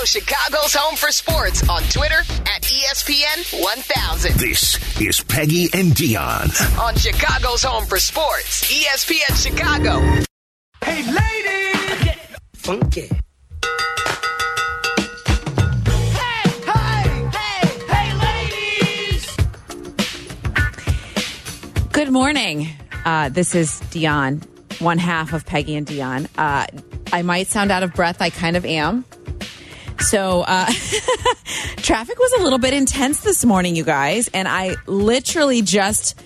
Follow Chicago's Home for Sports on Twitter at ESPN 1000. This is Peggy and Dionne. On Chicago's Home for Sports, ESPN Chicago. Hey, ladies! Get funky. Hey, hey, hey, hey, ladies! Good morning. Uh, this is Dionne, one half of Peggy and Dionne. Uh, I might sound out of breath. I kind of am. So, uh, traffic was a little bit intense this morning, you guys, and I literally just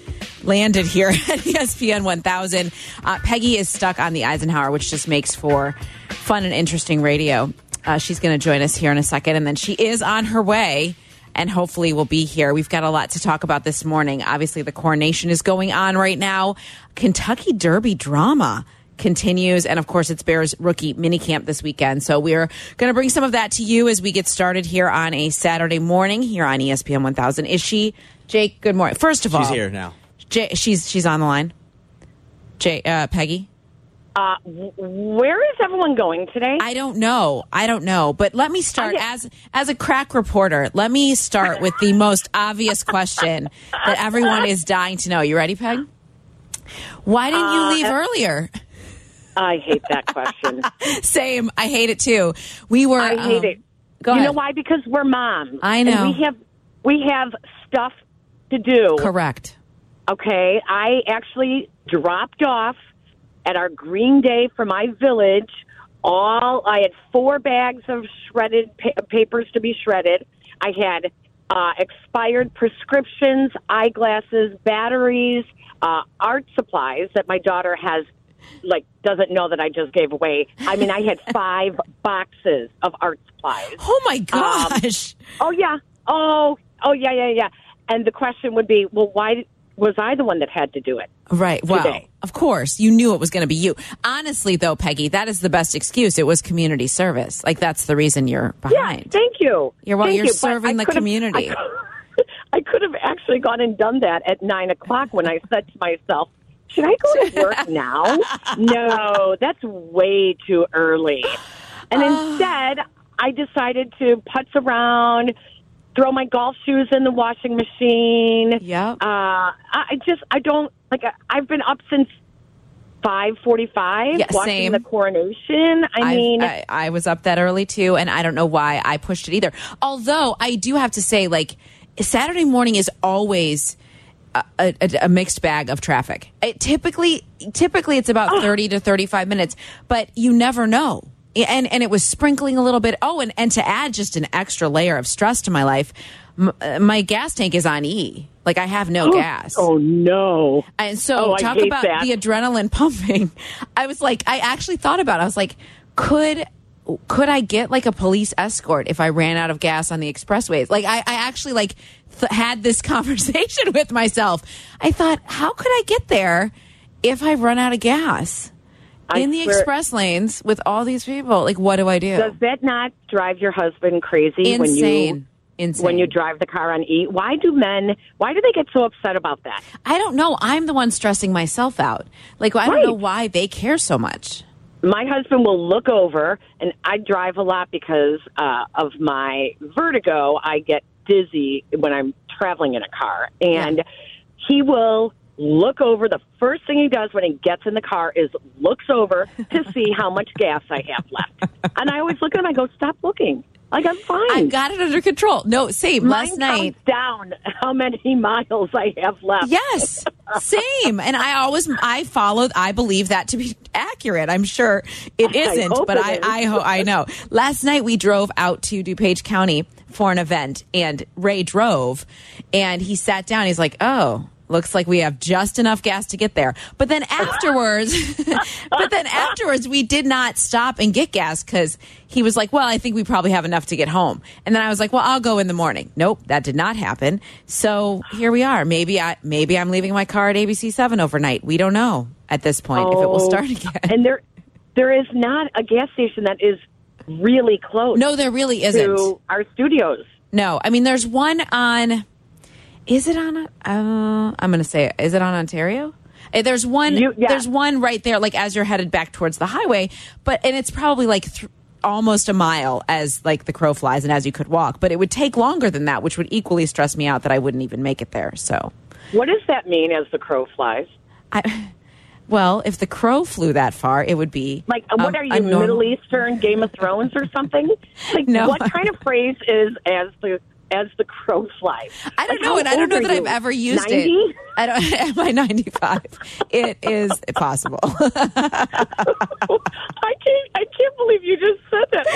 landed here at ESPN 1000. Uh, Peggy is stuck on the Eisenhower, which just makes for fun and interesting radio. Uh, she's going to join us here in a second, and then she is on her way and hopefully will be here. We've got a lot to talk about this morning. Obviously, the coronation is going on right now. Kentucky Derby drama continues. And of course, it's Bears rookie minicamp this weekend. So we're going to bring some of that to you as we get started here on a Saturday morning here on E ESPN 1000. Is she, Jake? Good morning. First of all, She's here now. Jay, she's she's on the line. Jay, uh, Peggy. Uh, where is everyone going today? I don't know. I don't know. But let me start as as a crack reporter. Let me start with the most obvious question that everyone is dying to know. You ready, Peg? Why didn't you Uh, leave earlier? I hate that question. Same. I hate it too. We were. I hate um, it. Go you ahead. know why? Because we're moms. I And know. we have we have stuff to do. Correct. Okay. I actually dropped off at our Green Day for my village. All I had four bags of shredded pa- papers to be shredded. I had uh, expired prescriptions, eyeglasses, batteries, uh, art supplies that my daughter has like doesn't know that I just gave away. I mean, I had five boxes of art supplies. Oh my um, gosh. Oh yeah. Oh, oh yeah, yeah, yeah. And the question would be, well, why was I the one that had to do it? right. Well, today. of course, you knew it was going to be you. Honestly, though, Peggy, that is the best excuse. It was community service. Like that's the reason you're behind. Yeah, thank you. You're well, Thank you're you. Serving the community. I could have actually gone and done that at nine o'clock when I said to myself, "Should I go to work now?" no, that's way too early. And Ah. instead, I decided to putz around, throw my golf shoes in the washing machine. Yeah. Uh, I just I don't like. I've been up since five forty-five Yeah, watching same. the coronation. I I've- mean, I, I was up that early too, and I don't know why I pushed it either. Although I do have to say, like Saturday morning is always a, a, a mixed bag of traffic. It typically, typically it's about thirty to thirty-five minutes, but you never know. And and it was sprinkling a little bit. Oh, and and to add just an extra layer of stress to my life, m- uh, my gas tank is on E. Like I have no gas. oh no. And so Oh, talk about that. the adrenaline pumping. I was like, I actually thought about it. I was like, could could I get like a police escort if I ran out of gas on the expressways? Like I, I actually like th- had this conversation with myself. I thought, how could I get there if I run out of gas I in the express lanes with all these people? Like, what do I do? Does that not drive your husband crazy when you Insane. Insane. when you drive the car on E? Why do men? Why do they get so upset about that? I don't know. I'm the one stressing myself out. Like, I don't know why they care so much. My husband will look over, and I drive a lot because uh, of my vertigo. I get dizzy when I'm traveling in a car, and he will look over. The first thing he does when he gets in the car is looks over to see how much gas I have left. And I always look at him. I go, "Stop looking! Like I'm fine." I've got it under control. No, same. Last night. down how many miles I have left. Yes, same. And I always, I followed, I believe that to be accurate. I'm sure it isn't, hope but it I. I, ho- I know. Last night we drove out to DuPage County for an event and Ray drove and he sat down. He's like, oh, looks like we have just enough gas to get there. But then afterwards, but then afterwards, we did not stop and get gas because he was like, well, I think we probably have enough to get home. And then I was like, well, I'll go in the morning. Nope, that did not happen. So here we are. Maybe I, maybe I'm leaving my car at ABC seven overnight. We don't know at this point if it will Oh, start again. And there, there is not a gas station that is really close No, there really isn't. to our studios. No, I mean, there's one on. Is it on? Uh, I'm going to say, it. is it on Ontario? Eh, There's one. You- yeah. There's one right there, like as you're headed back towards the highway. But and it's probably like th- almost a mile as like the crow flies and as you could walk, but it would take longer than that, which would equally stress me out that I wouldn't even make it there. So, What does that mean as the crow flies? I, well, if the crow flew that far, it would be Like, what are you, Middle Eastern Game of Thrones or something? Like, No. what kind of phrase is as the as the crow flies? I don't Like, know, and I don't know that I've ever used 90? it. I don't. Am I ninety five? It is possible. I can't. I can't believe you just said that.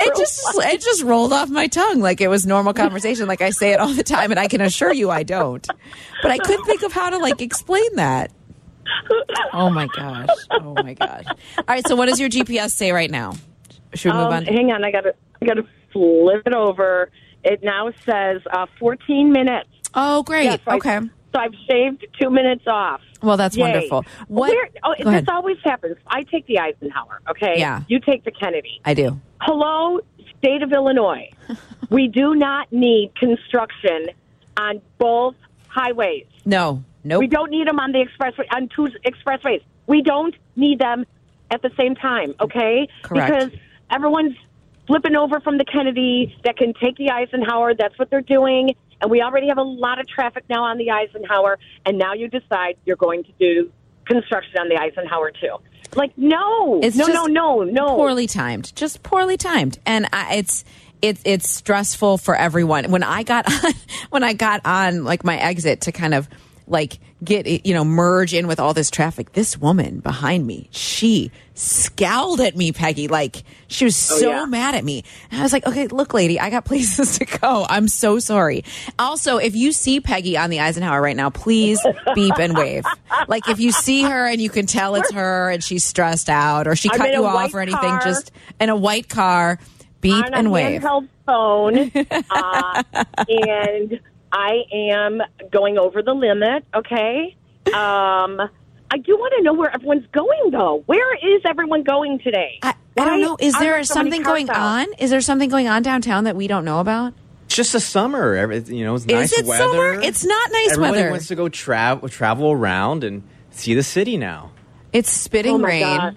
It just flies. it just rolled off my tongue like it was normal conversation. Like I say it all the time, and I can assure you I don't. But I couldn't think of how to like explain that. Oh my gosh! Oh my gosh! All right. So what does your GPS say right now? Should we move Um, on? hang on, I got to. I got to flip it over. It now says uh, 14 minutes. Oh, great. So I- okay. so I've shaved two minutes off. Well, that's Yay. wonderful. What? Where, oh, this ahead. always happens. I take the Eisenhower. Okay. Yeah. You take the Kennedy. I do. Hello, state of Illinois. we do not need construction on both highways. No. Nope. We don't need them on the expressway on two expressways. We don't need them at the same time, okay? Correct. Because everyone's flipping over from the Kennedy that can take the Eisenhower. That's what they're doing. And we already have a lot of traffic now on the Eisenhower. And now you decide you're going to do construction on the Eisenhower too. Like, no, It's no, no, no, no. poorly timed just poorly timed and I, it's it's it's stressful for everyone when i got on when i got on like my exit to kind of like get you know merge in with all this traffic. This woman behind me she scowled at me peggy. Like she was so Oh, yeah. mad at me. And i was like okay look lady i got places to go. I'm so sorry. Also if you see peggy on the eisenhower right now please beep and wave. Like if you see her and you can tell it's her and she's stressed out or she I'm cut you off or anything car. just in a white car beep on a and wave. handheld phone, uh, and I am going over the limit. Okay. Um, I do want to know where everyone's going, though. Where is everyone going today? I, I don't know is are there so something going out? on is there something going on downtown that we don't know about It's just a summer. Every, you know, it's nice it weather. summer? It's not nice Everybody weather. wants to go travel travel around and see the city now. it's spitting Oh my rain gosh.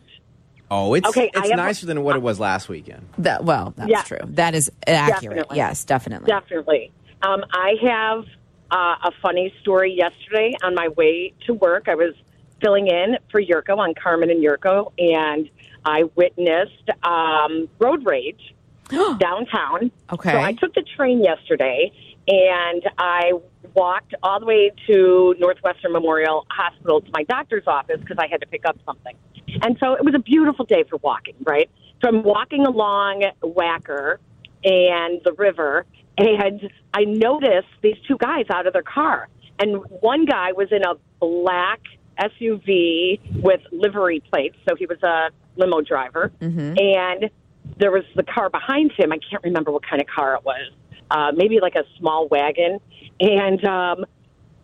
Oh, it's Okay, I it's have- nicer than what it was last weekend. that well that's Yeah. true that is accurate Definitely. yes definitely Definitely. Um, I have uh, a funny story yesterday on my way to work. I was filling in for Jurko on Carmen and Jurko, and I witnessed um, road rage downtown. Okay. So I took the train yesterday, and I walked all the way to Northwestern Memorial Hospital to my doctor's office because I had to pick up something. And so it was a beautiful day for walking, right? So I'm walking along Wacker and the river, and I noticed these two guys out of their car. And one guy was in a black SUV with livery plates, so he was a limo driver. And there was the car behind him. I can't remember what kind of car it was. Uh, maybe like a small wagon. And um,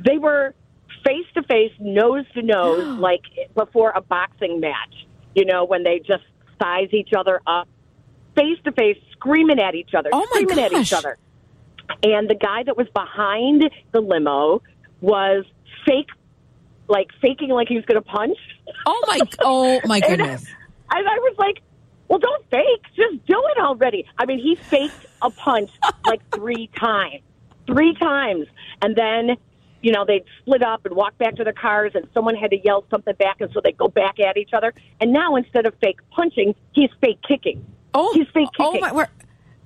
they were face to face, nose to nose, like before a boxing match. You know, when they just size each other up, face to face, screaming at each other, Oh, screaming at each other. And the guy that was behind the limo was fake, like faking like he was going to punch. oh my oh my goodness I, and I was like, well, don't fake. Just do it already. I mean, he faked a punch like three times. Three times. And then, you know, they'd split up and walk back to their cars, and someone had to yell something back, and so they'd go back at each other. And now, instead of fake punching, he's fake kicking. oh he's fake kicking. oh my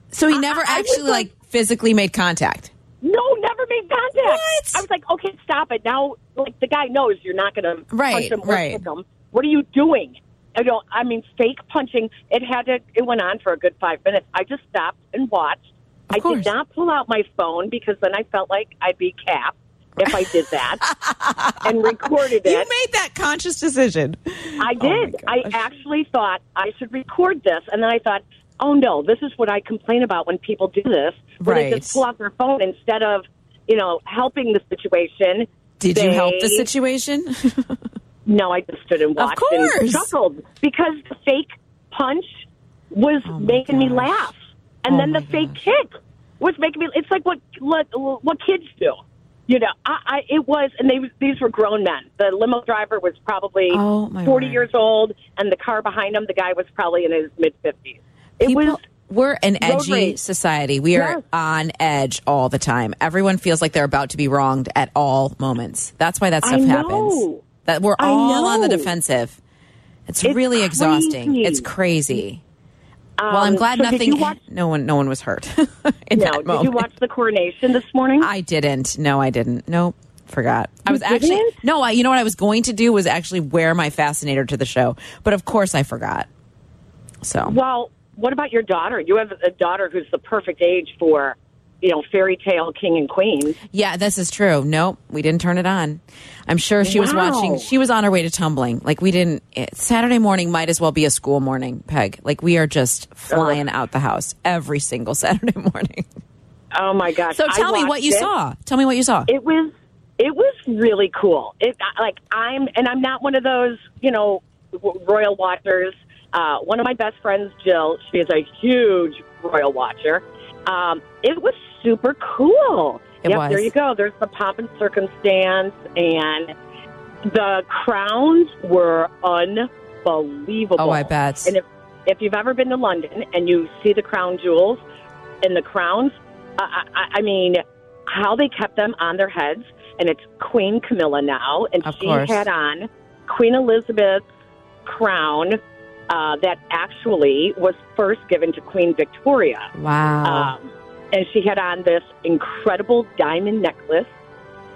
so he never I actually like, like- physically made contact No, never made contact. What? I was like, okay, stop it. Now, like, the guy knows you're not going to Right, punch him or right. kick him. What are you doing? I don't, I mean, fake punching, it had to, it went on for a good five minutes. I just stopped and watched. I did not pull out my phone because then I felt like I'd be capped if I did that and recorded it. you made that conscious decision I Oh did. I actually thought I should record this, and then I thought, oh no, this is what I complain about when people do this. Where They just pull out their phone instead of, you know, helping the situation. did you help the situation No, I just stood and watched and course. chuckled because the fake punch was Oh making me laugh, and Oh then the my fake kick was making me. It's like what what, what kids do. You know, I, I it was, and they these were grown men. The limo driver was probably Oh, forty word. years old, and the car behind him, the guy was probably in his mid fifties. It People, was we're an edgy rage. society. We are Yes. on edge all the time. Everyone feels like they're about to be wronged at all moments. That's why that stuff happens. That we're all on the defensive. It's, It's really exhausting. It's crazy. well, I'm Um, glad so nothing. watch- no one. No one was hurt in No, that did you watch the coronation this morning? I didn't. No, I didn't. Nope. Forgot. I was actually no. I, you know what I was going to do was actually wear my fascinator to the show, but of course I forgot. So Well, what about your daughter? You have a daughter who's the perfect age for, you know, fairy tale king and queen. yeah, this is true. Nope, we didn't turn it on. I'm sure she was Wow. watching. She was on her way to tumbling. Like we didn't. It, Saturday morning might as well be a school morning. Peg. Like we are just flying out the house every single Saturday morning. Oh my gosh! So I tell me what you it. saw. Tell me what you saw. It was it was really cool. It like I'm and I'm not one of those you know royal watchers. Uh, one of my best friends, Jill, she is a huge royal watcher. Um, it was super cool. It yep, was. there you go. There's the pomp and circumstance, and the crowns were unbelievable. oh, I bet. And if if you've ever been to London and you see the crown jewels and the crowns, I, I, I mean, how they kept them on their heads. And it's Queen Camilla now, and Of she course. had on Queen Elizabeth's crown uh, that actually was first given to Queen Victoria. wow. Um, and she had on this incredible diamond necklace.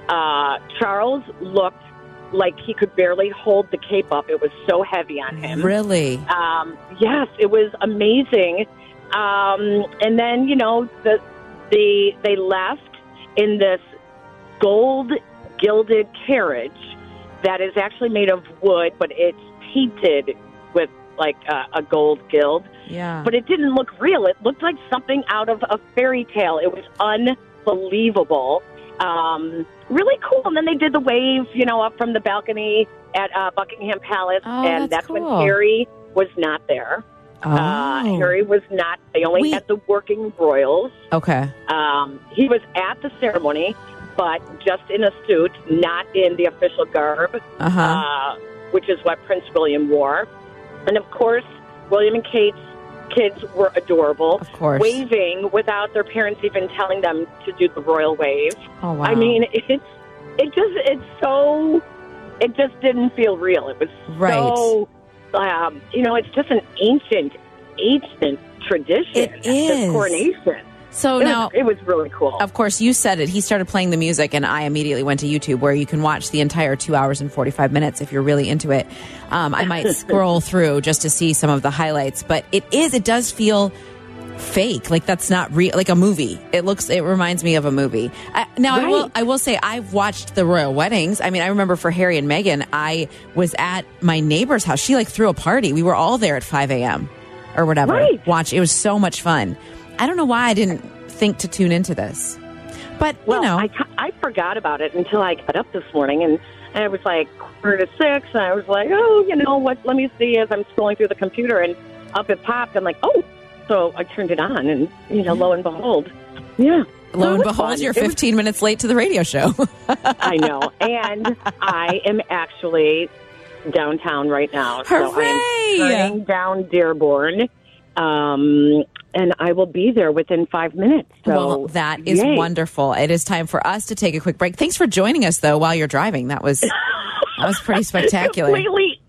Uh, Charles looked like he could barely hold the cape up. It was so heavy on him. really? Um, yes, it was amazing. Um, and then you know the the they left in this gold gilded carriage that is actually made of wood, but it's painted like a, a gold guild. Yeah. But it didn't look real. It looked like something out of a fairy tale. It was unbelievable. Um, really cool. And then they did the wave, you know, up from the balcony at uh, Buckingham Palace, Oh, and that's that's when. Harry was not there. oh. Uh, Harry was not. They only We- had the working royals. okay. Um, he was at the ceremony, but just in a suit, not in the official garb, Uh huh. uh, which is what Prince William wore. And of course, William and Kate's kids were adorable, of course. waving without their parents even telling them to do the royal wave. Oh wow. I mean, it's it just it's so it just didn't feel real. It was Right. so um, you know, it's just an ancient ancient tradition. It this coronation. So It, now, was, it was really cool. of course, you said it. He started playing the music, and I immediately went to YouTube, where you can watch the entire two hours and forty five minutes if you're really into it. Um, I might scroll through just to see some of the highlights, but it is. It does feel fake like that's not real like a movie it looks it reminds me of a movie I, now i will i will say i've watched the royal weddings i mean i remember for harry and meghan i was at my neighbor's house she like threw a party we were all there at 5 a.m or whatever Right. watch it was so much fun i don't know why i didn't think to tune into this but well, you know I, I forgot about it until I got up this morning and, and it was like quarter to six and I was like, oh, you know what? Let me see as I'm scrolling through the computer and up it popped. I'm like, oh, so I turned it on and you know, lo and behold, yeah. Lo and behold fun. you're It was 15 minutes late to the radio show I know. And I am actually downtown right now. So I am turning down Dearborn. Um, and I will be there within five minutes. So well that is yay. wonderful it is time for us to take a quick break thanks for joining us though while you're driving that was that was pretty spectacular Completely,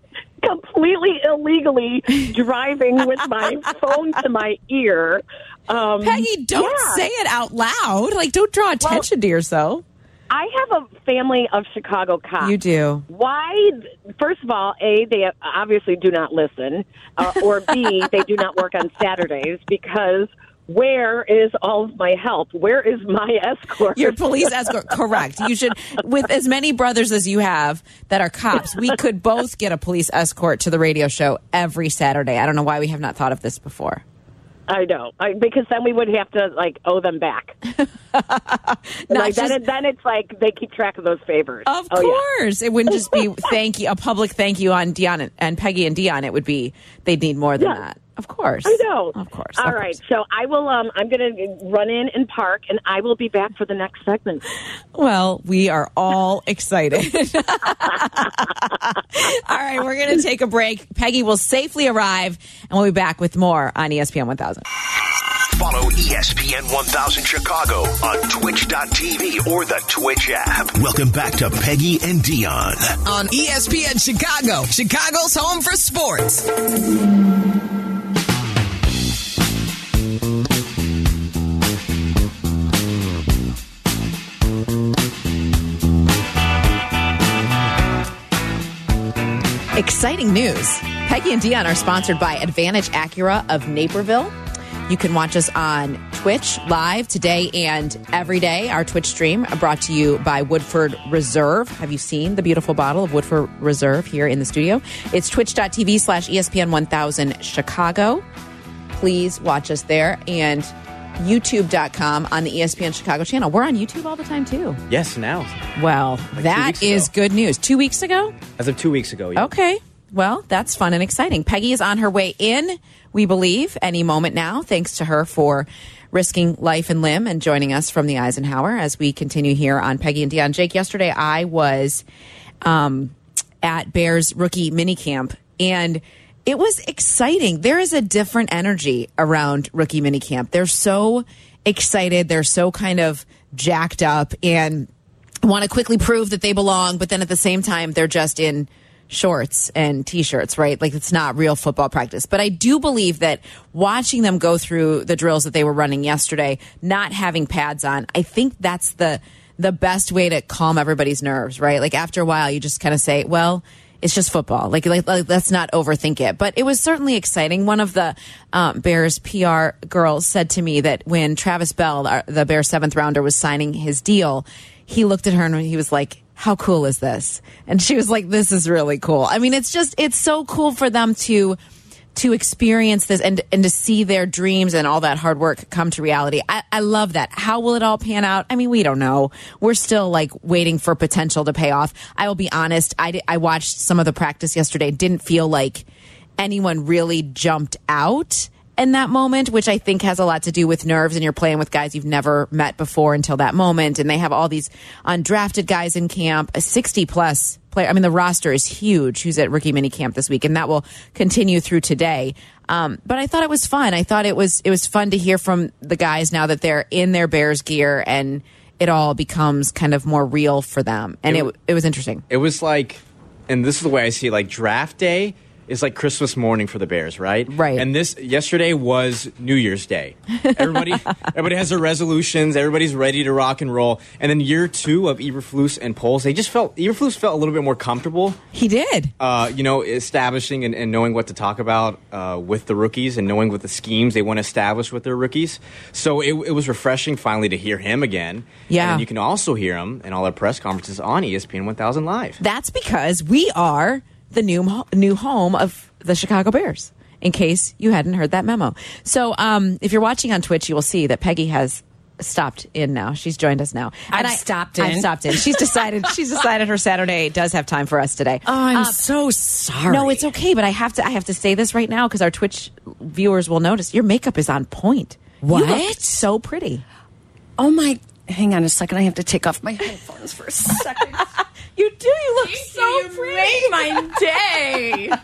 completely illegally driving with my phone to my ear. Um, Peggy, don't yeah. say it out loud. Like, don't draw attention to yourself. I have a family of Chicago cops. You do. Why? First of all, A, they obviously do not listen, uh, or B, they do not work on Saturdays because where is all of my help? Where is my escort? Your police escort. Correct. You should, with as many brothers as you have that are cops, we could both get a police escort to the radio show every Saturday. I don't know why we have not thought of this before. I know, I, because then we would have to like owe them back. like just- then, then it's like they keep track of those favors. Of Oh, yeah. course. It wouldn't just be thank you, a public thank you on Dionne and, and Peggy and Dionne. It would be, they'd need more than Yeah. that. Of course. I know. Of course. All of right. course. So I will. Um, I'm going to run in and park, and I will be back for the next segment. Well, we are all excited. all right. We're going to take a break. Peggy will safely arrive, and we'll be back with more on E ESPN 1000. Follow ESPN 1000 Chicago on twitch.tv or the Twitch app. Welcome back to Peggy and Dionne. on ESPN Chicago, Chicago's home for sports. Exciting news. Peggy and Dionne are sponsored by Advantage Acura of Naperville. You can watch us on Twitch live today and every day. Our Twitch stream brought to you by Woodford Reserve. Have you seen the beautiful bottle of Woodford Reserve here in the studio? It's twitch.tv slash ESPN 1000 Chicago. Please watch us there and youtube.com on the ESPN Chicago channel. We're on YouTube all the time too. Yes, now. Well, two that is good news. Two weeks ago? As of two weeks ago. Yeah. Okay. Well, that's fun and exciting. Peggy is on her way in, we believe, any moment now. Thanks to her for risking life and limb and joining us from the Eisenhower as we continue here on Peggy and Dionne. Jake, yesterday I was um, at Bears rookie minicamp and it was exciting. There is a different energy around rookie minicamp. They're so excited. They're so kind of jacked up and want to quickly prove that they belong, but then at the same time, they're just in shorts and t-shirts, right? Like it's not real football practice. But I do believe that watching them go through the drills that they were running yesterday, not having pads on, I think that's the the best way to calm everybody's nerves, right? Like after a while, you just kind of say, well, it's just football. Like, like, like, let's not overthink it. But it was certainly exciting. One of the um, Bears PR girls said to me that when Travis Bell, our, the Bears seventh rounder, was signing his deal, he looked at her and he was like, how cool is this? And she was like, this is really cool. I mean, it's just, it's so cool for them to, to experience this and and to see their dreams and all that hard work come to reality. I, I love that. How will it all pan out? I mean, we don't know. We're still like waiting for potential to pay off. I will be honest. I I watched some of the practice yesterday. Didn't feel like anyone really jumped out in that moment, which I think has a lot to do with nerves and you're playing with guys you've never met before until that moment. And they have all these undrafted guys in camp, a 60 plus player. I mean, the roster is huge who's at rookie mini camp this week, and that will continue through today. Um, but I thought it was fun. I thought it was, it was fun to hear from the guys now that they're in their Bears gear and it all becomes kind of more real for them. And It it, it was interesting. It was like, and this is the way I see it, like draft day is like Christmas morning for the Bears, right? Right. And this yesterday was New Year's Day. Everybody, everybody has their resolutions. Everybody's ready to rock and roll. And then year two of Eberflus and Poles, they just felt Eberflus felt a little bit more comfortable. He did. Uh, you know, establishing and, and knowing what to talk about uh, with the rookies and knowing what the schemes they want to establish with their rookies. So it, it was refreshing finally to hear him again. Yeah. And you can also hear him in all our press conferences on ESPN 1000 Live. That's because we are the new new home of the Chicago Bears. In case you hadn't heard that memo, so um, if you're watching on Twitch, you will see that Peggy has stopped in now. She's joined us now. I've stopped I've in. stopped in. She's decided. she's decided her Saturday does have time for us today. Oh, I'm Uh, so sorry. no, it's okay, but I have to. I have to say this right now because our Twitch viewers will notice your makeup is on point. What? so pretty. Oh my! Hang on a second. I have to take off my headphones for a second. You do. You look so you pretty. my day.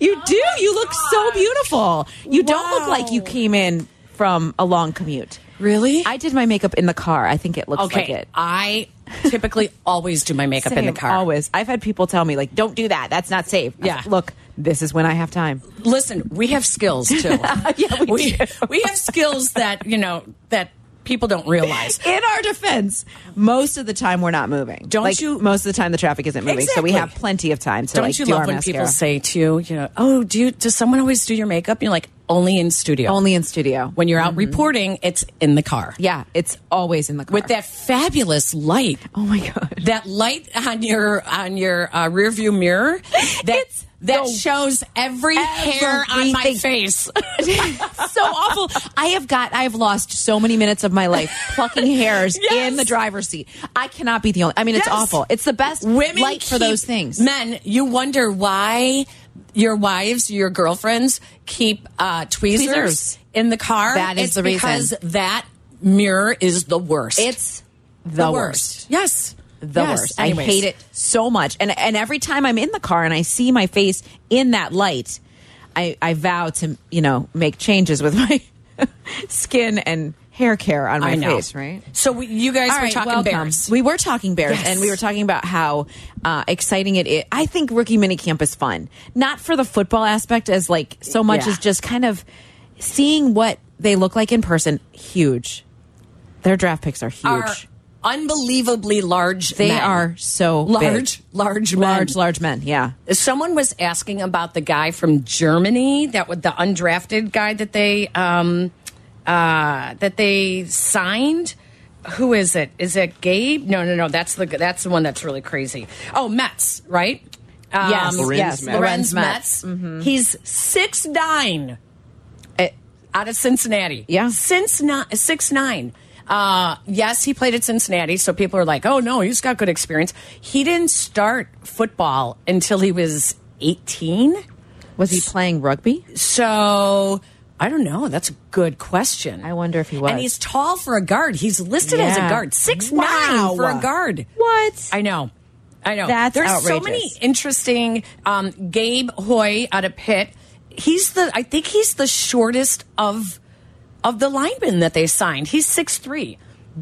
You do. Oh you look so beautiful. You don't look like you came in from a long commute. Really? I did my makeup in the car. I think it looks okay. like it. I typically always do my makeup in the Same, car. Always. I've had people tell me, like, don't do that. That's not safe. Yeah. like, Look, this is when I have time. Listen, we have skills too. Yeah, we do. we have skills that you know that people don't realize. In our defense, most of the time we're not moving. Don't Like, you- Most of the time the traffic isn't moving, so we have plenty of time to Don't like you do love our when mascara. people say to you, you know, oh, do you, does someone always do your makeup? And You're like, only in studio. Only in studio. when you're out reporting, it's in the car. Yeah, it's always in the car. With that fabulous light. Oh my god. that light on your on your uh, rear view mirror that It's that the- shows every hair on my face. so awful. I have got I have lost so many minutes of my life plucking hairs Yes. in the driver's seat. I cannot be the only I mean it's Yes. awful. It's the best Women light for those things. Men, you wonder why your wives, your girlfriends keep uh, tweezers, Tweezers. in the car. That is it's the reason. because that mirror is the worst. It's the, worst. Yes. the Yes. worst. Anyways. I hate it so much. And and every time I'm in the car and I see my face in that light, I, I vow to, you know, make changes with my skin and hair care on my face, right? So we, you guys All were right, talking welcome. bears. We were talking bears, Yes. and we were talking about how uh, exciting it is. I think rookie minicamp is fun, not for the football aspect, as like so much Yeah. as just kind of seeing what they look like in person. Huge. Their draft picks are huge. are unbelievably large. they men. are so large, big. large, men. large, large men. Yeah. Someone was asking about the guy from Germany that was the undrafted guy that they um uh that they signed. Who is it? Is it Gabe? No, no, no. That's the that's the one that's really crazy. Oh, Metz, right? Um, Yes, Lorenz yes, Metz. Lorenz Lorenz Metz. Metz. He's six nine It- out of Cincinnati. Yeah. since not six nine. Uh, yes, he played at Cincinnati, so people are like, "Oh no, he's got good experience." He didn't start football until he was eighteen. was he playing rugby? So I don't know. That's a good question. I wonder if he was. And he's tall for a guard. He's listed as a guard, six Wow. nine for a guard. What? I know. I know. That's There's so many interesting. Um, Gabe Hoy out of Pitt. He's the. I think he's the shortest of of the linemen that they signed. He's six three.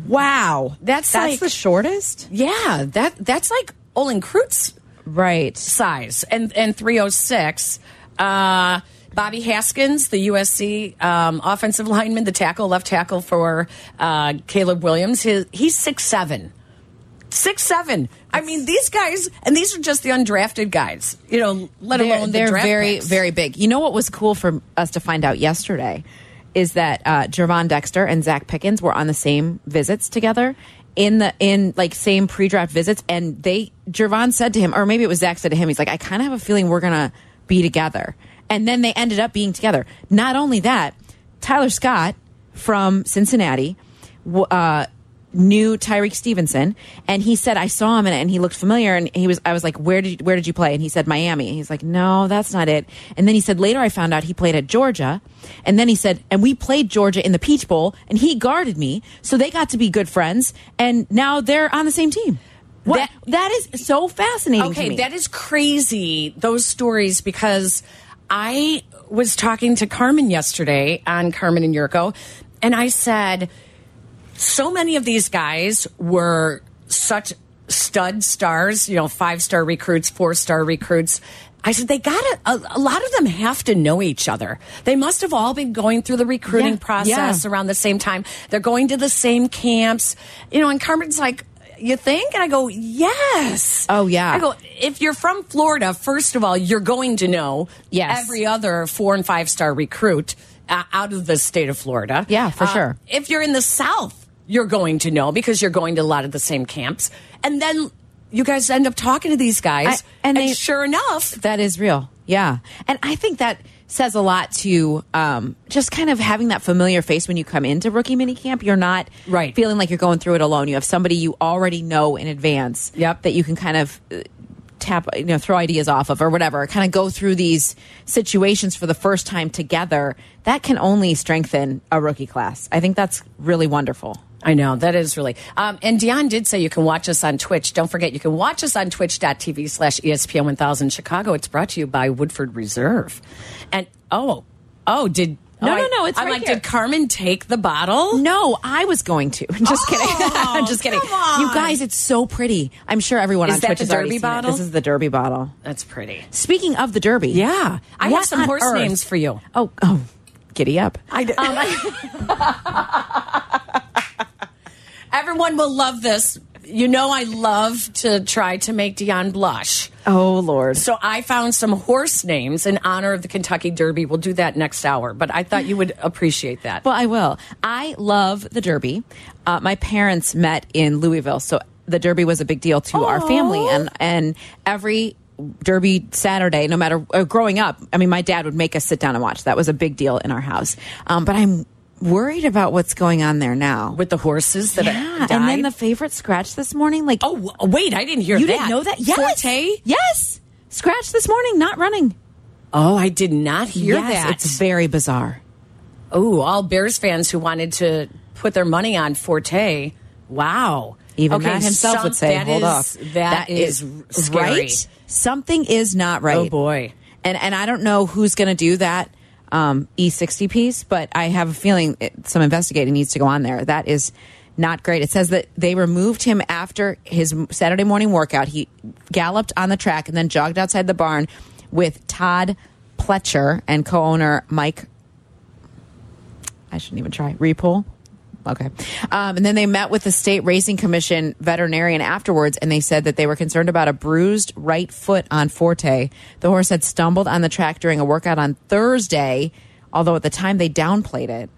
wow. That's that's like- the shortest. Yeah, that that's like Olin Kreutz Right. size and and 306 uh Bobby Haskins, the USC um, offensive lineman, the tackle, left tackle for uh, Caleb Williams, his, he's six seven, six seven. I mean, these guys, and these are just the undrafted guys. You know, let they're, alone they're the very picks. very big. You know what was cool for us to find out yesterday is that uh, Gervon Dexter and Zacch Pickens were on the same visits together in the in like same pre-draft visits, and they Gervon said to him, or maybe it was Zacch said to him, he's like, I kind of have a feeling we're gonna be together, and then they ended up being together. Not only that, Tyler Scott from Cincinnati. Uh, knew Tyrique Stevenson, and he said I saw him and, and he looked familiar. And he was I was like, where did you, where did you play? And he said Miami. And he's like, no, that's not it. And then he said later I found out he played at Georgia, and then he said, and we played Georgia in the Peach Bowl, and he guarded me, so they got to be good friends, and now they're on the same team. What That- that is so fascinating. Okay, that is crazy, those stories, because I was talking to Carmen yesterday on Carmen and Jurko, and I said, so many of these guys were such stud stars, you know, five star recruits, four star recruits. I said, they got it. A, a lot of them have to know each other. They must have all been going through the recruiting Yeah, process yeah. around the same time. They're going to the same camps, you know, and Carmen's like, you think? And I go, yes. Oh, yeah. I go, if you're from Florida, first of all, you're going to know Yes. every other four and five star recruit uh, out of the state of Florida. Yeah, for Uh, sure. If you're in the South, you're going to know because you're going to a lot of the same camps. And then you guys end up talking to these guys. I- and and they- sure enough, That is real. Yeah. And I think that says a lot to um, just kind of having that familiar face when you come into rookie minicamp. You're not Right. feeling like you're going through it alone. You have somebody you already know in advance Yep. that you can kind of uh, tap, you know, throw ideas off of or whatever, kind of go through these situations for the first time together. That can only strengthen a rookie class. I think that's really wonderful. I know that is really. Um, and Dionne did say you can watch us on Twitch. Don't forget, you can watch us on twitch.tv slash ESPN 1000 Chicago. It's brought to you by Woodford Reserve. And oh, oh, did. No, oh, no, I- no, it's I'm right like, here. did Carmen take the bottle? No, I was going to. Just kidding. I'm just kidding. come on. You guys, it's so pretty. I'm sure everyone Is on that Twitch the already Derby seen it. This is the Derby bottle. That's pretty. Speaking of the Derby, Yeah. I have some horse earth- names for you. Oh, oh, giddy up. I d- Everyone will love this. You know, I love to try to make Dionne blush. Oh Lord. So I found some horse names in honor of the Kentucky Derby. We'll do that next hour, but I thought you would appreciate that. Well, I will. I love the Derby. Uh, my parents met in Louisville, so the Derby was a big deal to our family, and and every Derby Saturday, no matter uh, growing up, I mean, my dad would make us sit down and watch. That was a big deal in our house. Um, but I'm worried about what's going on there now. With the horses that yeah, died. and then the favorite scratch this morning. Like, oh wait, I didn't hear you that. didn't know that? Yes, Forte. yes, scratch this morning, not running. Oh, I did not hear yes, that. it's very bizarre. Oh, all Bears fans who wanted to put their money on Forte. Wow. Even okay, Matt himself some- would say, "Hold is- up, that is, scary. right. Something is not right." Oh boy. and and I don't know who's going to do that um, E60 piece, but I have a feeling it, some investigating needs to go on there. That is not great. It says that they removed him after his Saturday morning workout. He galloped on the track and then jogged outside the barn with Todd Pletcher and co-owner Mike. I shouldn't even try. Repole. Okay. Um, and then they met with the state racing commission veterinarian afterwards, and they said that they were concerned about a bruised right foot on Forte. The horse had stumbled on the track during a workout on Thursday, although at the time they downplayed it.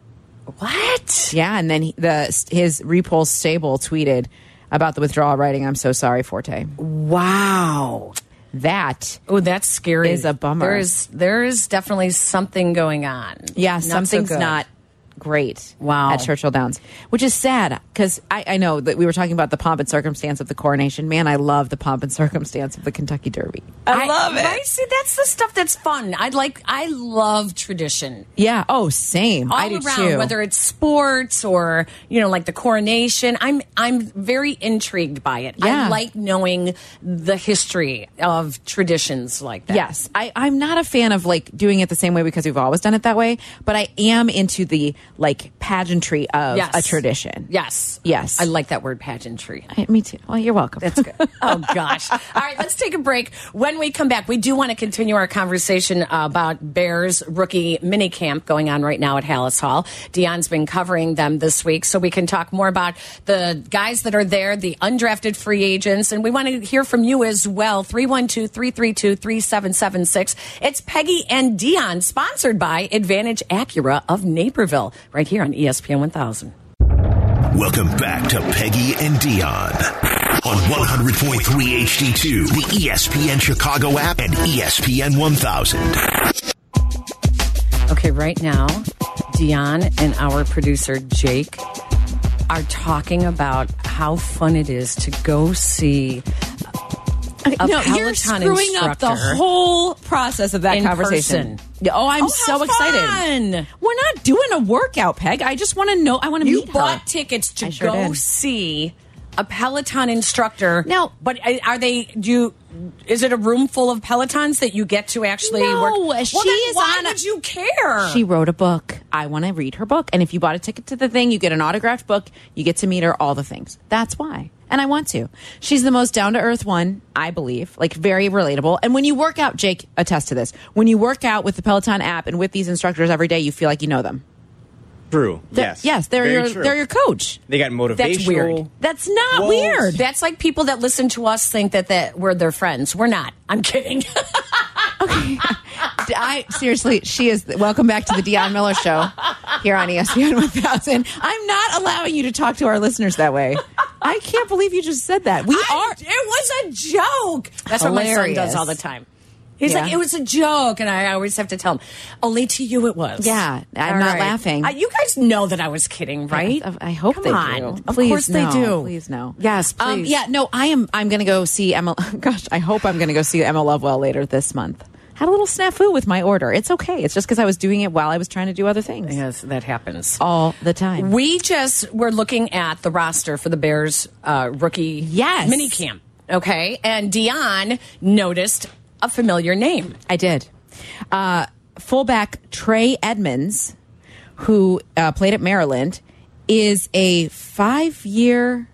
What? Yeah, and then he, the his repulse stable tweeted about the withdrawal, writing, "I'm so sorry, Forte." Wow. That Oh, that's scary. Is a bummer. There is there is definitely something going on. Yeah, Not something's good. not great. Wow. At Churchill Downs, which is sad because I, I know that we were talking about the pomp and circumstance of the coronation. Man, I love the pomp and circumstance of the Kentucky Derby. I, love it. Right? See, that's the stuff that's fun. I like. I love tradition. Yeah. Oh, same. all I do around, too. whether it's sports or you know, like the coronation. I'm I'm very intrigued by it. Yeah. I like knowing the history of traditions like that. Yes, I, I'm not a fan of like doing it the same way because we've always done it that way. But I am into the like pageantry of Yes. a tradition. Yes. Yes. I like that word pageantry. I- me too. Well, you're welcome. That's good. oh gosh. All right, let's take a break. When we come back, we do want to continue our conversation about Bears rookie mini camp going on right now at Halas Hall. Dionne's been covering them this week, so we can talk more about the guys that are there, the undrafted free agents, and we want to hear from you as well. 312-332-3776. It's Peggy and Dionne, sponsored by Advantage Acura of Naperville, right here on ESPN 1000. Welcome back to Peggy and Dionne on 100.3 HD2, the ESPN Chicago app, and ESPN 1000. Okay, right now, Dionne and our producer Jake are talking about how fun it is to go see no, you're screwing up the whole process of that conversation. person. Oh, I'm Oh, so excited. fun. We're not doing a workout, Peg. I just want to know. I want to You bought her. tickets to sure go did. see a Peloton instructor. No, but are they? Do you? Is it a room full of Pelotons that you get to actually No, work? Well, she then is why on a- would you care? She wrote a book. I want to read her book. And if you bought a ticket to the thing, you get an autographed book. You get to meet her, all the things. That's why. And I want to. She's the most down to earth one, I believe. Like very relatable. And when you work out, Jake attests to this. When you work out with the Peloton app and with these instructors every day, you feel like you know them. True. They're- yes. Yes, they're Very your true. they're your coach. They got motivational. That's weird. That's not Whoa. weird. That's like people that listen to us think that that we're their friends. We're not. I'm kidding. I seriously, she is. Welcome back to the Dionne Miller Show here on ESPN 1000. I'm not allowing you to talk to our listeners that way. I can't believe you just said that. We I- are. It was a joke. That's what my son does all the time. He's Yeah. like, it was a joke, and I always have to tell him, only to you it was. Yeah, I'm All not laughing. Uh, you guys know that I was kidding, right? I hope Come they on. do. Of Please course they no. do. Please no. Yes, please. Um, yeah, no. I am. I'm going to go see Emma. Gosh, I hope I'm going to go see Emma Lovewell later this month. Had a little snafu with my order. It's okay. It's just because I was doing it while I was trying to do other things Yes, that happens. all the time. We just were looking at the roster for the Bears uh, rookie Yes. mini camp. Okay, and Dionne noticed a familiar name. I did. Uh, fullback Trey Edmunds, who uh, played at Maryland, is a five-year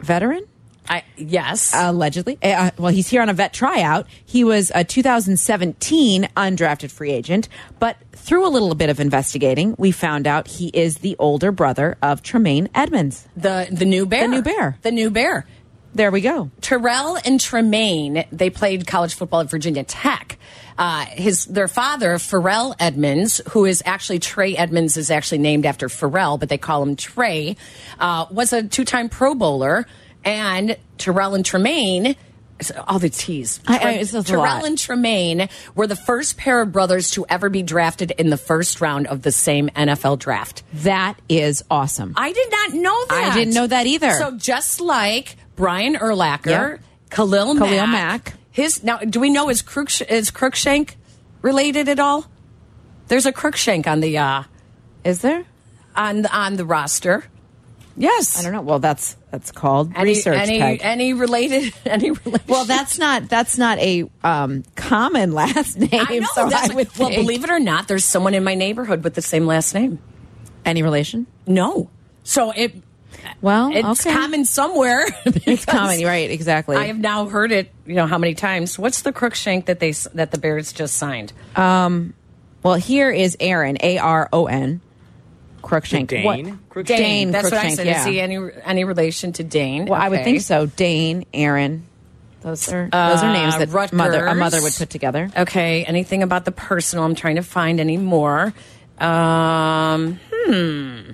veteran. I yes. allegedly. Uh, well, he's here on a vet tryout. He was a 2017 undrafted free agent, but through a little bit of investigating, we found out he is the older brother of Tremaine Edmunds. the the new bear. The new bear. The new bear. There we go. Terrell and Tremaine, they played college football at Virginia Tech. Uh, his their father, Ferrell Edmunds, who is actually Trey Edmunds, is actually named after Ferrell, but they call him Trey, uh, was a two time Pro Bowler. And Terrell and Tremaine, all the T's. I- I- it's just a Terrell and Tremaine were the first pair of brothers to ever be drafted in the first round of the same NFL draft. That is awesome. I did not know that. I didn't know that either. So just like Brian Urlacher, Yep. Khalil, Khalil Mack, Mack. his now, do we know is is Cruickshank related at all? There's a Cruickshank on the uh, Is there? on the, on the roster. Yes, I don't know. Well, that's that's called Any, research. Any Peg. any related? Any relation? well, that's not that's not a um, common last name. I know. so that's I would well, think. believe it or not, there's someone in my neighborhood with the same last name. any relation. No, so it Well, it's okay. common somewhere. It's common, right? Exactly. I have now heard it. You know how many times? What's the Cruickshank that they that the Bears just signed? well, here is Aaron A R O N Cruickshank. Dane? What- Cruickshank. Dane. That's what I said. Yeah. Is he any any relation to Dane? Well, I would think so. Dane, Aaron. Those are those are names Uh, that mother a mother would put together. Okay. Anything about the personal? I'm trying to find any more. Um, hmm.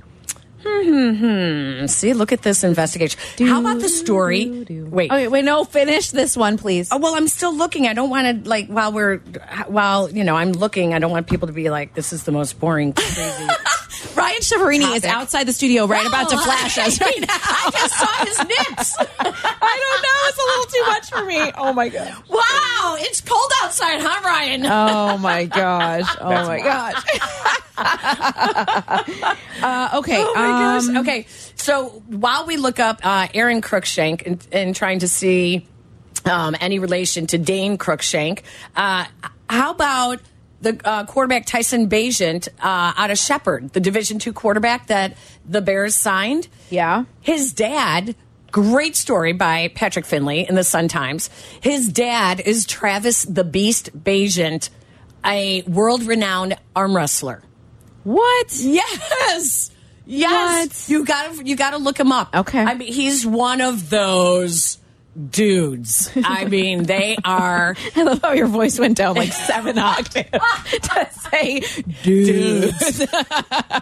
Hmm, hmm, hmm. See, look at this investigation. How about the story? Wait. Okay, wait, no, finish this one, please. Oh, well, I'm still looking. I don't want to like while we're while you know I'm looking. I don't want people to be like, "This is the most boring, crazy." Ryan Shiverini is outside the studio right about to flash us right now. I just saw his nips. I don't know. It's a little too much for me. Oh my god. Wow, it's cold outside, huh, Ryan? Oh my gosh. Oh my gosh. uh, okay. Oh my gosh. um, Okay, so while we look up uh, Aaron Cruickshank and, and trying to see um, any relation to Dane Cruikshank, uh, how about the uh, quarterback Tyson Bajent uh, out of Shepherd, the Division two quarterback that the Bears signed? Yeah. His dad. Great story by Patrick Finley in the Sun Times. His dad is Travis the Beast Bajent, a world renowned arm wrestler. What? Yes. Yes. You gotta you gotta look him up. Okay. I mean he's one of those dudes. I mean, they are I love how your voice went down like seven octaves to say dudes.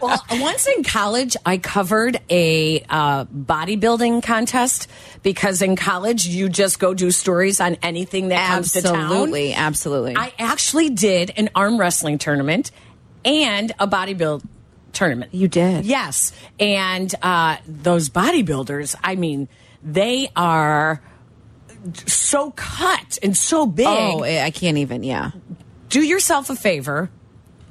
well, once in college, I covered a uh, bodybuilding contest because in college you just go do stories on anything that comes to town. Absolutely, absolutely. I actually did an arm wrestling tournament and a bodybuild tournament. You did? Yes. And uh, those bodybuilders, I mean, they are so cut and so big. oh, I can't even. Yeah. Do yourself a favor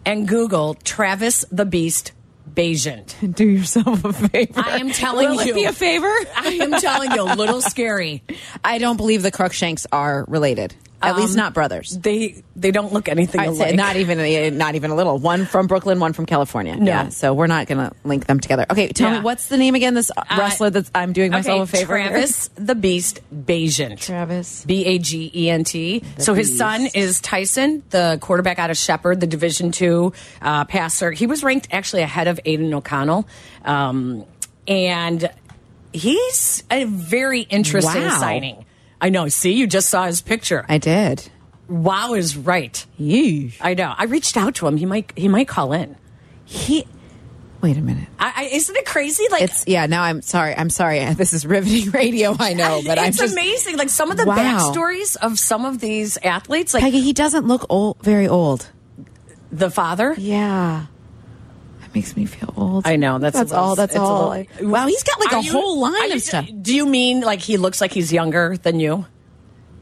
and Google Travis the Beast Bajent. Do yourself a favor. I am telling Will you. It be a favor. I am telling you, a little scary. I don't believe the Cruickshanks are related. At least Um, not brothers. They they don't look anything alike. not even uh, not even a little. One from Brooklyn, one from California. Yeah, so we're not going to link them together. Okay, tell Yeah. me what's the name again? This wrestler that I'm doing myself okay, a favor. here? Travis the Beast Bajent. Travis. B A G E N T. So his son is Tyson, the quarterback out of Shepherd, the Division two uh, passer. He was ranked actually ahead of Aidan O'Connell, um, and he's a very interesting Wow. signing. I know. See, you just saw his picture. I did. wow is right. Yeesh. I know. I reached out to him. He might. He might call in. He. Wait a minute. I, I, isn't it crazy? Like It's yeah. Now I'm sorry. I'm sorry. This is riveting radio. I know, but I'm it's just amazing. Like some of the Wow. backstories of some of these athletes, like Peggy. He doesn't look old. Very old. the father. Yeah. That makes me feel old. I know, that's that's little- all. That's all. little- wow, he's got like a you- whole are line you- of stuff. Do you mean like he looks like he's younger than you?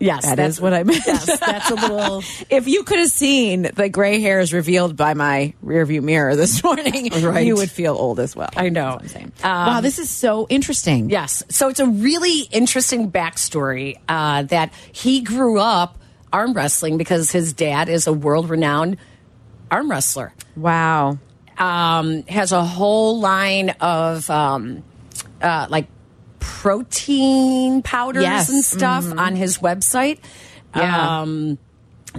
Yes, That that's is what I meant. Yes, that's a little. if you could have seen the gray hairs revealed by my rearview mirror this morning, Right. you would feel old as well. I know. That's what I'm saying. Um, wow, this is so interesting. Yes, so it's a really interesting backstory uh, that he grew up arm wrestling because his dad is a world renowned arm wrestler. Wow. Um, has a whole line of um, uh, like protein powders Yes. and stuff on his website. Yeah. Um,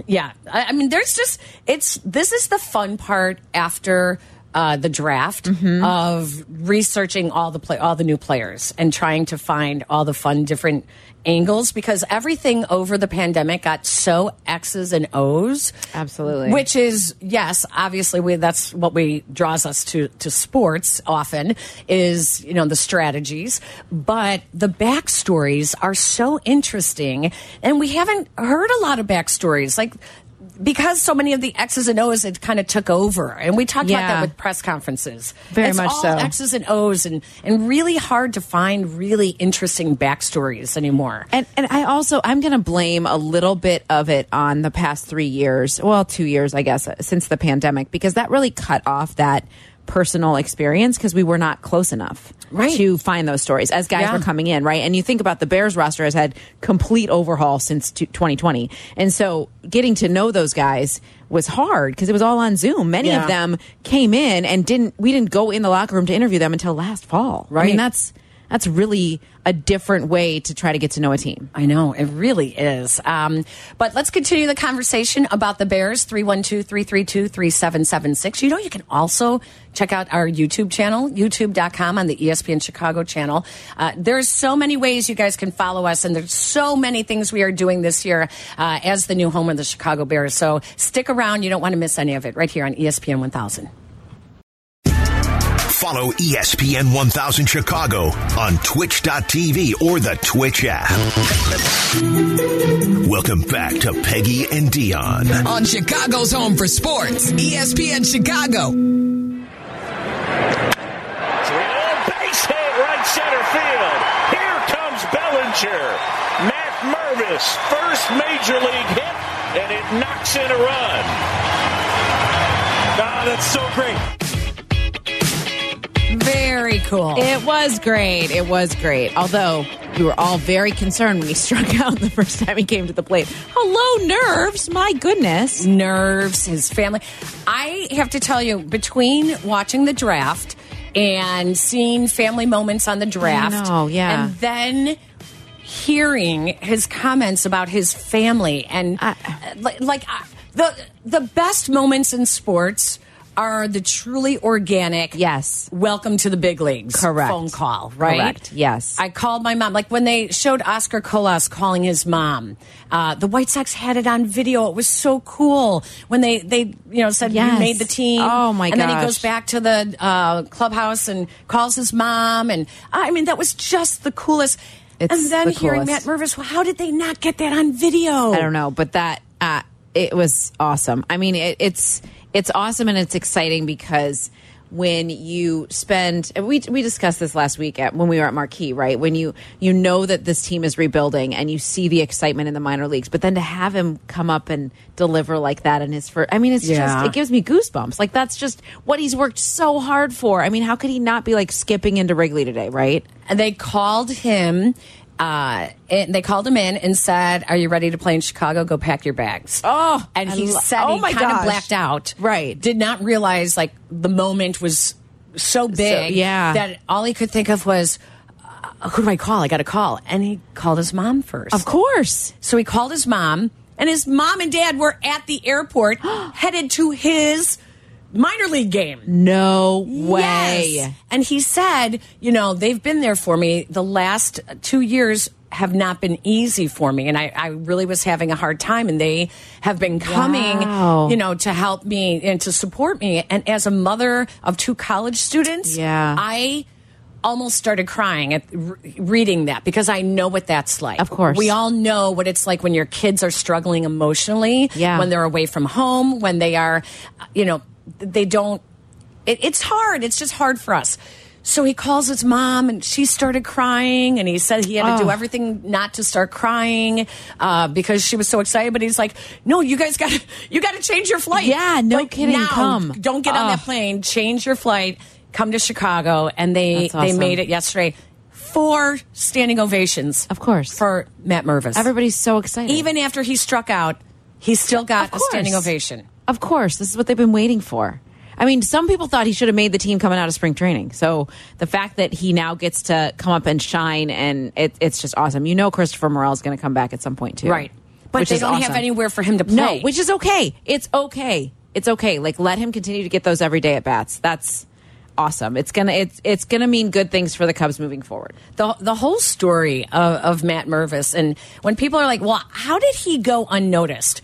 yeah. I, I mean, there's just it's this is the fun part after uh, the draft Mm-hmm. of researching all the play, all the new players and trying to find all the fun different angles because everything over the pandemic got so X's and O's. Absolutely. Which is yes, obviously we that's what we draws us to to sports often is, you know, the strategies, but the backstories are so interesting and we haven't heard a lot of backstories like because so many of the X's and O's it kind of took over, and we talked about that with press conferences. Very it's much all so. X's and O's, and and really hard to find really interesting backstories anymore. And and I also I'm going to blame a little bit of it on the past 3 years. Well, 2 years I guess since the pandemic because that really cut off that personal experience because we were not close enough Right. to find those stories as guys Yeah. were coming in, right? And you think about the Bears roster has had complete overhaul since 2020. And so getting to know those guys was hard because it was all on Zoom. Many Yeah. of them came in and didn't we didn't go in the locker room to interview them until last fall. Right. I mean, that's that's really a different way to try to get to know a team. I know, it really is. Um, but let's continue the conversation about the Bears, 312 332 3776. You know, you can also check out our YouTube channel, youtube.com on the ESPN Chicago channel. Uh, there's so many ways you guys can follow us, and there's so many things we are doing this year uh, as the new home of the Chicago Bears. So stick around. You don't want to miss any of it right here on ESPN 1000. Follow E ESPN 1000 Chicago on twitch.tv or the Twitch app. Welcome back to Peggy and Dionne. On Chicago's home for sports, ESPN Chicago. Base hit right center field. Here comes Bellinger. Matt Mervis, first major league hit, and it knocks in a run. Ah, that's so great. Very cool. It was great. It was great. Although we were all very concerned when he struck out the first time he came to the plate. Hello, nerves. My goodness. nerves, his family. I have to tell you, between watching the draft and seeing family moments on the draft, know, yeah. and then hearing his comments about his family, and I- like, like uh, the the best moments in sports are the truly organic. Yes. Welcome to the big leagues. Correct. Phone call, right? Correct. Yes. I called my mom. Like when they showed Oscar Colas calling his mom, uh, the White Sox had it on video. It was so cool when they they you know said Yes. you made the team. Oh, my god! And then he goes back to the uh, clubhouse and calls his mom. And I mean that was just the coolest. It's and then the hearing Matt. Mervis, well, how did they not get that on video? I don't know, but that uh, it was awesome. I mean, it, it's it's awesome and it's exciting because when you spend and we we discussed this last week at when we were at Marquee, right? When you you know that this team is rebuilding and you see the excitement in the minor leagues, but then to have him come up and deliver like that in his first, I mean, it's Yeah. just it gives me goosebumps. Like that's just what he's worked so hard for. I mean, how could he not be like skipping into Wrigley today, right? And they called him. Uh, and they called him in and said, "Are you ready to play in Chicago? Go pack your bags." Oh, and he said oh he my kind of blacked out. Right. Did not realize like the moment was so big. yeah. That all he could think of was, uh, "Who do I call? I got to call." And he called his mom first. Of course. So he called his mom, and his mom and dad were at the airport, headed to his minor league game. No way. Yes. And he said, you know, they've been there for me. The last two years have not been easy for me. And I, I really was having a hard time. And they have been coming, Wow. you know, to help me and to support me. And as a mother of two college students, Yeah. I almost started crying at reading that because I know what that's like. Of course. We all know what it's like when your kids are struggling emotionally, Yeah. when they're away from home, when they are, you know, they don't it, it's hard. It's just hard for us. So he calls his mom, and she started crying, and he said he had to do Oh. everything not to start crying uh, because she was so excited. But he's like, "No, you guys got to you got to change your flight. Yeah, no Like, kidding, Now, come. Don't get on that plane. Change your flight. Come to Chicago." And they That's they made it yesterday. Four standing ovations, Of course. for Matt Mervis. Everybody's so excited. even after he struck out, he still got a standing ovation. Of course, this is what they've been waiting for. I mean, some people thought he should have made the team coming out of spring training. So the fact that he now gets to come up and shine, and it, it's just awesome. You know, Christopher Morel is going to come back at some point too, Right. But they don't have anywhere for him to play. No, which is okay. It's okay. It's okay. Like let him continue to get those every day at bats. That's awesome. It's gonna it's it's gonna mean good things for the Cubs moving forward. the the whole story of, of Matt Mervis, and when people are like, "Well, how did he go unnoticed?"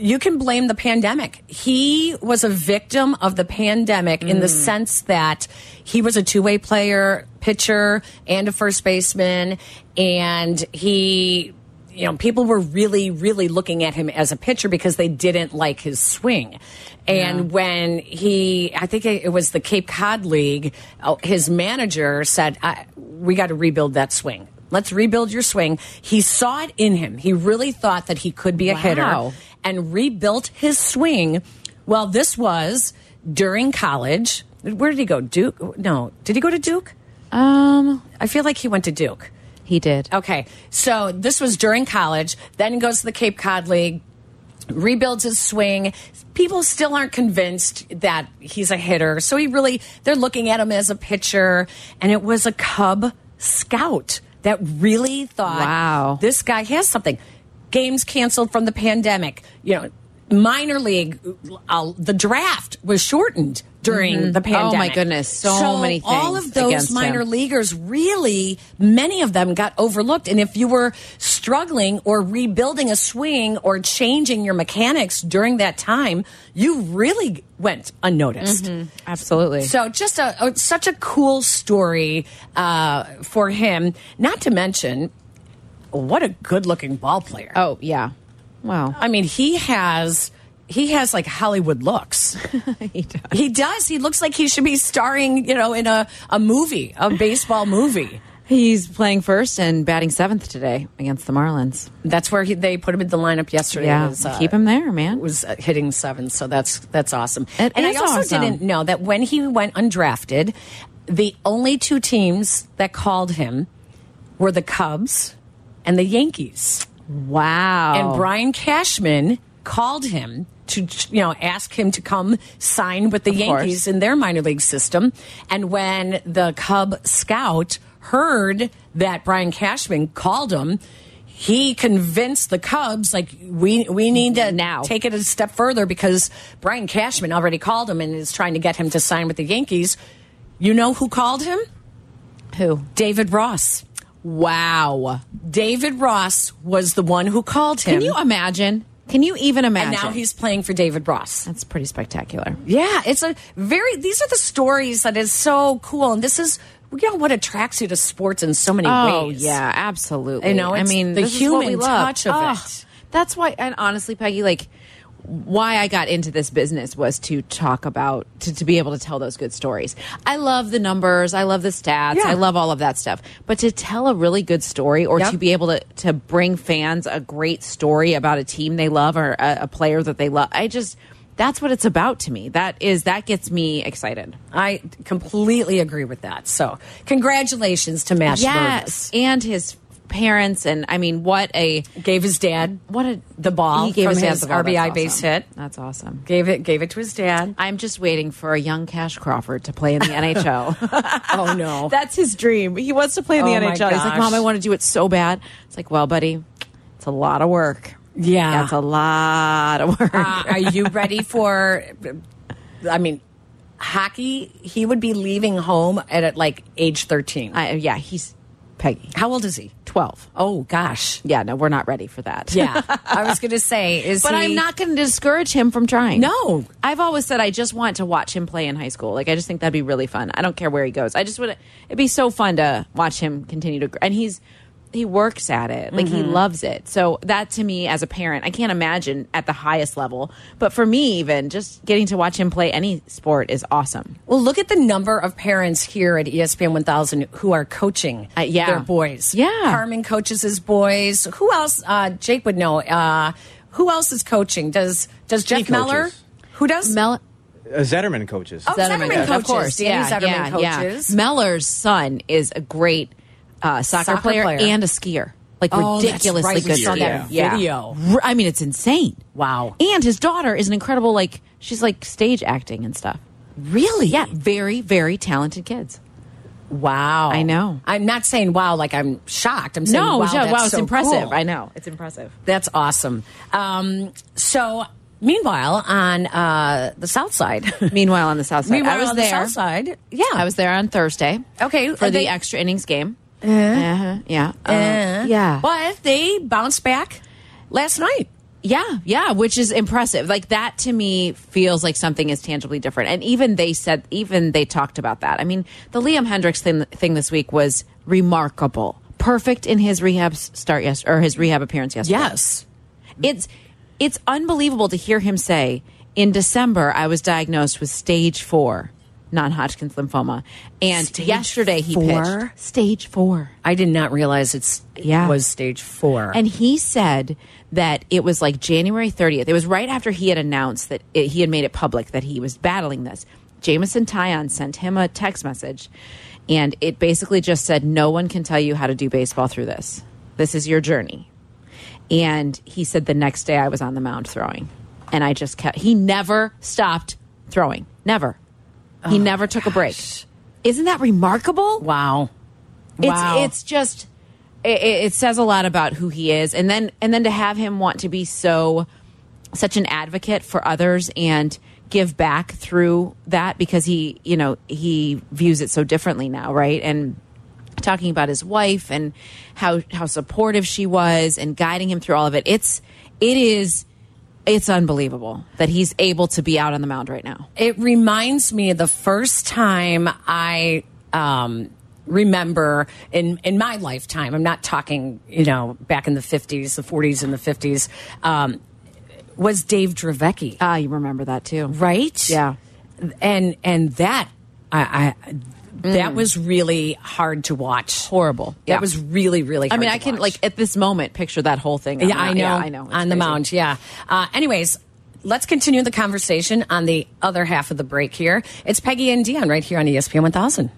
You can blame the pandemic. He was a victim of the pandemic in the sense that he was a two way player, pitcher, and a first baseman, and he. You know, people were really, really looking at him as a pitcher because they didn't like his swing. And when he, I think it was the Cape Cod League, uh, his manager said, I, We got to rebuild that swing. Let's rebuild your swing. He saw it in him. He really thought that he could be a Wow. hitter and rebuilt his swing. Well, this was during college. Where did he go? Duke? No. Did he go to Duke? Um, I feel like he went to Duke. he did. Okay, so this was during college. Then he goes to the Cape Cod League, rebuilds his swing. People still aren't convinced that he's a hitter. So he really, they're looking at him as a pitcher. And it was a Cub scout that really thought, Wow. this guy has something. Games canceled from the pandemic. You know, minor league, uh, the draft was shortened during the pandemic. Oh, my goodness. So many All of those against him. minor leaguers really many of them got overlooked and if you were struggling or rebuilding a swing or changing your mechanics during that time you really went unnoticed Absolutely. so just a, a such a cool story uh, for him not to mention what a good looking ball player oh yeah. Wow. i mean he has he has like hollywood looks he does. he does. He looks like he should be starring, you know, in a, a movie, a baseball movie. He's playing first and batting seventh today against the Marlins. That's where he, they put him in the lineup yesterday. Yeah, was, uh, keep him there, man. Was uh, hitting seven, so that's that's awesome. It and I also awesome. didn't know that when he went undrafted, the only two teams that called him were the Cubs and the Yankees. Wow. And Brian Cashman called him to you know ask him to come sign with the Of Yankees course. in their minor league system. And when the Cub scout heard that Brian Cashman called him, he convinced the Cubs like we we need to Now. take it a step further because Brian Cashman already called him and is trying to get him to sign with the Yankees. You know who called him? Who? David Ross. Wow. David Ross was the one who called him. Can you imagine? Can you even imagine? and now he's playing for David Ross. That's pretty spectacular. Yeah, it's a very. These are the stories that is so cool, and this is you know what attracts you to sports in so many Oh ways. yeah, absolutely. You know, I mean, the this is what we human love. touch of Oh, it. That's why, and honestly, Peggy, like why I got into this business was to talk about to, to be able to tell those good stories. I love the numbers, I love the stats, Yeah. I love all of that stuff. But to tell a really good story or Yep. to be able to to bring fans a great story about a team they love or a, a player that they love, I just that's what it's about to me. That is that gets me excited. I completely agree with that. So, congratulations to Mash Yes, and his parents, and I mean, what a Gave his dad what a the ball He gave from his, dad his the ball. RBI That's base hit. That's awesome. Gave it. Gave it to his dad. I'm just waiting for a young Cash Crawford to play in the NHL. Oh no. That's his dream. He wants to play in the Oh, NHL. He's like. Mom, I want to do it so bad. It's like, well, buddy, it's a lot of work. yeah. That's a lot of work. uh, are you ready for? I mean, hockey. He would be leaving home at, at like age thirteen. I, yeah, he's Peggy, How old is he? 12. Oh gosh. Yeah, no, we're not ready for that. Yeah, I was going to say is But he, I'm not going to discourage him from trying. No. I've always said I just want to watch him play in high school. Like I just think that'd be really fun. I don't care where he goes. I just would. It'd be so fun to watch him continue to. And he's he works at it. Like Mm-hmm. he loves it. So that to me as a parent, I can't imagine at the highest level. But for me, even just getting to watch him play any sport is awesome. Well, look at the number of parents here at ESPN 1000 who are coaching Uh, yeah. their boys. Yeah. Carmen coaches his boys. Who else? Uh, Jake would know. Uh, who else is coaching? Does Does Jeff He Meller? coaches. Who does? Mel. Uh, Zetterman coaches. Oh, Zetterman coaches, coaches. of course. Yeah, Zetterman yeah, coaches. Yeah. Meller's son is a great uh, soccer, Soccer player, player. and a skier. Like Oh, ridiculously right. Good saw skier. that video. I mean, it's insane. Wow. And his daughter is an incredible, like, she's like stage acting and stuff. Really? Yeah, very, very talented kids. Wow. I know. I'm not saying wow like I'm shocked. I'm saying No, wow, yeah, wow, it's so impressive. cool. I know. It's impressive. That's awesome. Um, so Meanwhile, on uh, the south side. Meanwhile, on the south side, Meanwhile, I was on there. the south side. Yeah. I was there on Thursday. Okay, for the they- extra innings game. Uh-huh, yeah, Uh, Uh, yeah, But they bounced back last night. yeah, yeah, which is impressive. Like that to me feels like something is tangibly different. And even they said, even they talked about that. I mean, the Liam Hendriks thing, thing this week was remarkable. Perfect in his rehab start yes or his rehab appearance yesterday. Yes. It's it's unbelievable to hear him say in December I was diagnosed with stage 4 non-Hodgkin's lymphoma and Stage yesterday he four? pitched stage 4. I did not realize it's Yeah. was stage four. And he said that it was like January 30th. It was right after he had announced that it, he had made it public that he was battling this. Jameson Taillon sent him a text message, and it basically just said, No one can tell you how to do baseball through this. This is your journey. And he said the next day I was on the mound throwing. And I just kept, he never stopped throwing. Never. He oh, never took a break. Isn't that remarkable? wow. It's wow. it's just it, it it says a lot about who he is, and then and then to have him want to be so such an advocate for others and give back through that because he you know he views it so differently now, right? And talking about his wife and how how supportive she was and guiding him through all of it. It's it is it's unbelievable that he's able to be out on the mound right now. it reminds me of the first time I um, remember in in my lifetime. I'm not talking, you know, back in the 50s, the 40s, and the 50s. Um, was Dave Dravecky, Ah, you remember that too, right? Yeah. and and that I. I that was really hard to watch. Horrible. That Yeah. was really, really. I mean, I can watch. like at this moment picture that whole thing. Yeah, I know. Yeah, I know. It's on the crazy. mound, yeah. Uh, anyways, let's continue the conversation on the other half of the break here. It's Peggy and Dionne right here on ESPN 1000.